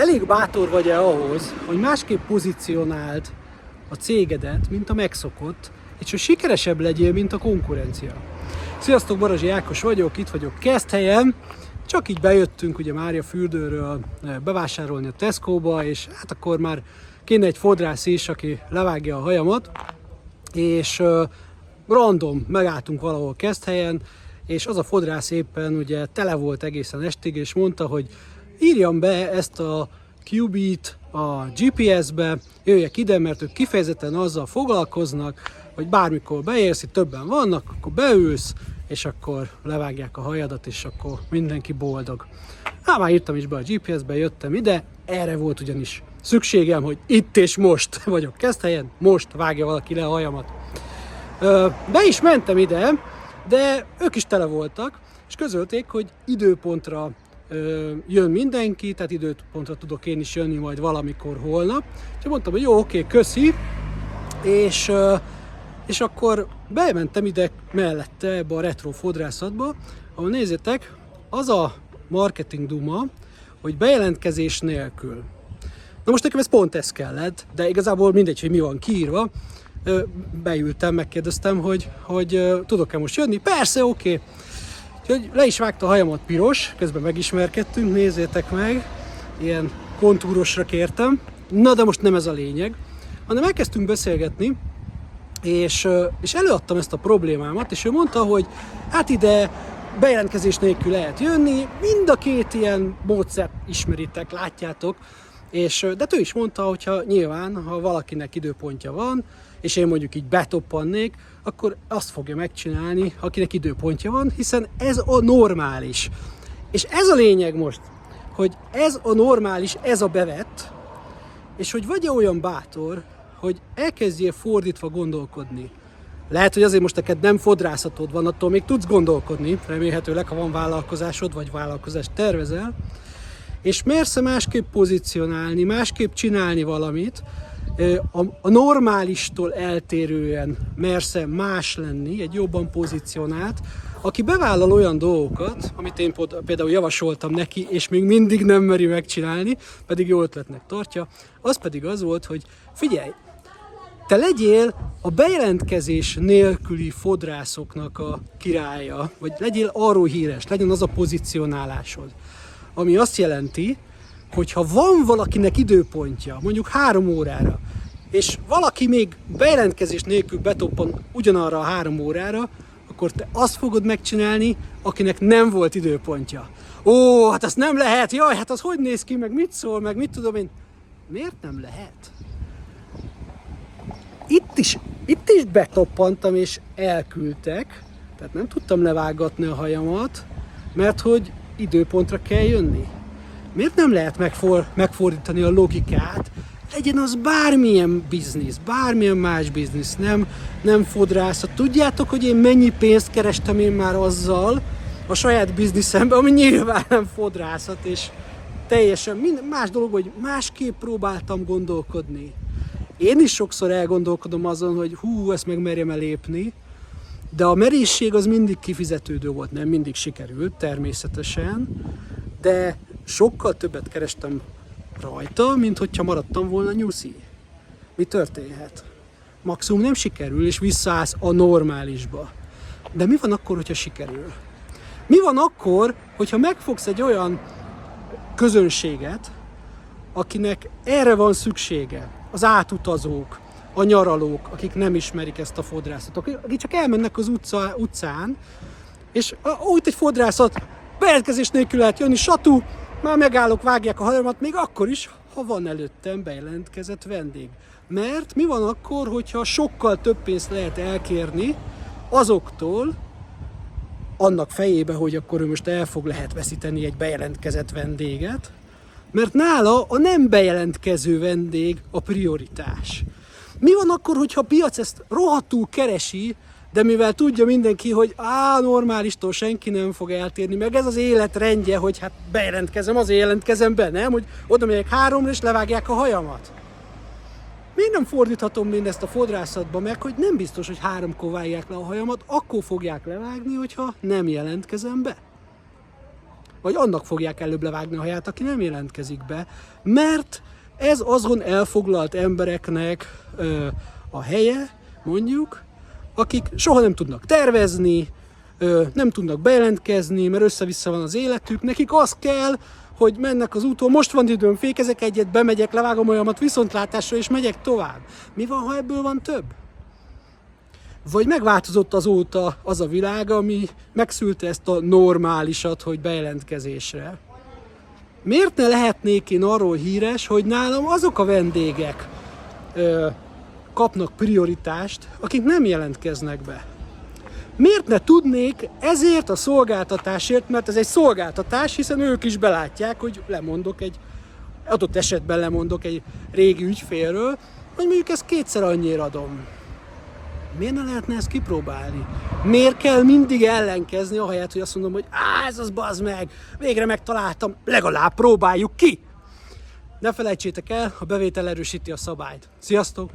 elég bátor vagy-e ahhoz, hogy másképp pozícionáld a cégedet, mint a megszokott, és hogy sikeresebb legyél, mint a konkurencia. Sziasztok, Barazsi Ákos vagyok, itt vagyok Keszthelyen, csak így bejöttünk ugye Mária fürdőről eh, bevásárolni a Tesco-ba, és hát akkor már kéne egy fodrász is, aki levágja a hajamat, és uh, random megálltunk valahol Keszthelyen, és az a fodrász éppen ugye tele volt egészen estig, és mondta, hogy írjam be ezt a QB-t a GPS-be, jöjjek ide, mert ők kifejezetten azzal foglalkoznak, hogy bármikor beérsz, itt többen vannak, akkor beülsz, és akkor levágják a hajadat, és akkor mindenki boldog. Hát már írtam is be a GPS-be, jöttem ide, erre volt ugyanis szükségem, hogy itt és most vagyok helyen, most vágja valaki le a hajamat. Be is mentem ide, de ők is tele voltak, és közölték, hogy időpontra jön mindenki, tehát időpontra tudok én is jönni majd valamikor holnap. És mondtam, hogy jó, oké, köszi, és, és akkor bementem ide mellette ebbe a retro fodrászatba, ahol nézzétek, az a marketing duma, hogy bejelentkezés nélkül. Na most nekem ez pont ez kellett, de igazából mindegy, hogy mi van kiírva. Beültem, megkérdeztem, hogy, hogy tudok-e most jönni. Persze, oké. Okay. Úgyhogy le is vágta a hajamat piros, közben megismerkedtünk, nézzétek meg. Ilyen kontúrosra kértem. Na de most nem ez a lényeg, hanem elkezdtünk beszélgetni, és, és előadtam ezt a problémámat, és ő mondta, hogy hát ide bejelentkezés nélkül lehet jönni, mind a két ilyen módszert ismeritek, látjátok, és, de ő is mondta, hogy ha nyilván, ha valakinek időpontja van, és én mondjuk így betoppannék, akkor azt fogja megcsinálni, akinek időpontja van, hiszen ez a normális. És ez a lényeg most, hogy ez a normális, ez a bevett, és hogy vagy olyan bátor, hogy elkezdjél fordítva gondolkodni. Lehet, hogy azért most neked nem fodrászatod van, attól még tudsz gondolkodni, remélhetőleg, ha van vállalkozásod, vagy vállalkozást tervezel, és mersz másképp pozícionálni, másképp csinálni valamit, a, normálistól eltérően mersz más lenni, egy jobban pozícionált, aki bevállal olyan dolgokat, amit én például javasoltam neki, és még mindig nem meri megcsinálni, pedig jó ötletnek tartja, az pedig az volt, hogy figyelj, te legyél a bejelentkezés nélküli fodrászoknak a királya, vagy legyél arról híres, legyen az a pozicionálásod. Ami azt jelenti, hogy ha van valakinek időpontja, mondjuk három órára, és valaki még bejelentkezés nélkül betoppan ugyanarra a három órára, akkor te azt fogod megcsinálni, akinek nem volt időpontja. Ó, hát azt nem lehet, jaj, hát az hogy néz ki, meg mit szól, meg mit tudom én. Miért nem lehet? Itt is, itt is betoppantam, és elküldtek, tehát nem tudtam levágatni a hajamat, mert hogy időpontra kell jönni. Miért nem lehet megfor, megfordítani a logikát, legyen az bármilyen biznisz, bármilyen más biznisz, nem, nem fodrászat. Tudjátok, hogy én mennyi pénzt kerestem én már azzal a saját bizniszemben, ami nyilván nem fodrászat, és teljesen minden, más dolog, hogy másképp próbáltam gondolkodni. Én is sokszor elgondolkodom azon, hogy hú, ezt meg merjem elépni, de a merészség az mindig kifizetődő volt, nem mindig sikerült, természetesen, de sokkal többet kerestem rajta, mint hogyha maradtam volna nyuszi. Mi történhet? Maximum nem sikerül, és visszaállsz a normálisba. De mi van akkor, hogyha sikerül? Mi van akkor, hogyha megfogsz egy olyan közönséget, akinek erre van szüksége, az átutazók, a nyaralók, akik nem ismerik ezt a fodrászatot, akik csak elmennek az utca, utcán, és úgy egy fodrászat bejelentkezés nélkül lehet jönni, satú, már megállok, vágják a hajamat, még akkor is, ha van előttem bejelentkezett vendég. Mert mi van akkor, hogyha sokkal több pénzt lehet elkérni azoktól, annak fejébe, hogy akkor ő most el fog lehet veszíteni egy bejelentkezett vendéget, mert nála a nem bejelentkező vendég a prioritás. Mi van akkor, hogyha a piac ezt rohadtul keresi, de mivel tudja mindenki, hogy á, normálistól senki nem fog eltérni, meg ez az élet rendje, hogy hát bejelentkezem, azért jelentkezem be, nem? Hogy oda megyek háromra, és levágják a hajamat. Miért nem fordíthatom mindezt a fodrászatba meg, hogy nem biztos, hogy háromkor vágják le a hajamat, akkor fogják levágni, hogyha nem jelentkezem be? vagy annak fogják előbb levágni a haját, aki nem jelentkezik be, mert ez azon elfoglalt embereknek ö, a helye, mondjuk, akik soha nem tudnak tervezni, nem tudnak bejelentkezni, mert össze-vissza van az életük, nekik az kell, hogy mennek az úton, most van időm, fékezek egyet, bemegyek, levágom olyamat viszontlátásra, és megyek tovább. Mi van, ha ebből van több? Vagy megváltozott azóta az a világ, ami megszülte ezt a normálisat, hogy bejelentkezésre. Miért ne lehetnék én arról híres, hogy nálam azok a vendégek kapnak prioritást, akik nem jelentkeznek be? Miért ne tudnék ezért a szolgáltatásért, mert ez egy szolgáltatás, hiszen ők is belátják, hogy lemondok egy, adott esetben lemondok egy régi ügyfélről, hogy mondjuk ezt kétszer annyira adom. Miért ne lehetne ezt kipróbálni? Miért kell mindig ellenkezni, ahelyett, hogy azt mondom, hogy á, ez az bazd meg, végre megtaláltam, legalább próbáljuk ki! Ne felejtsétek el, a bevétel erősíti a szabályt. Sziasztok!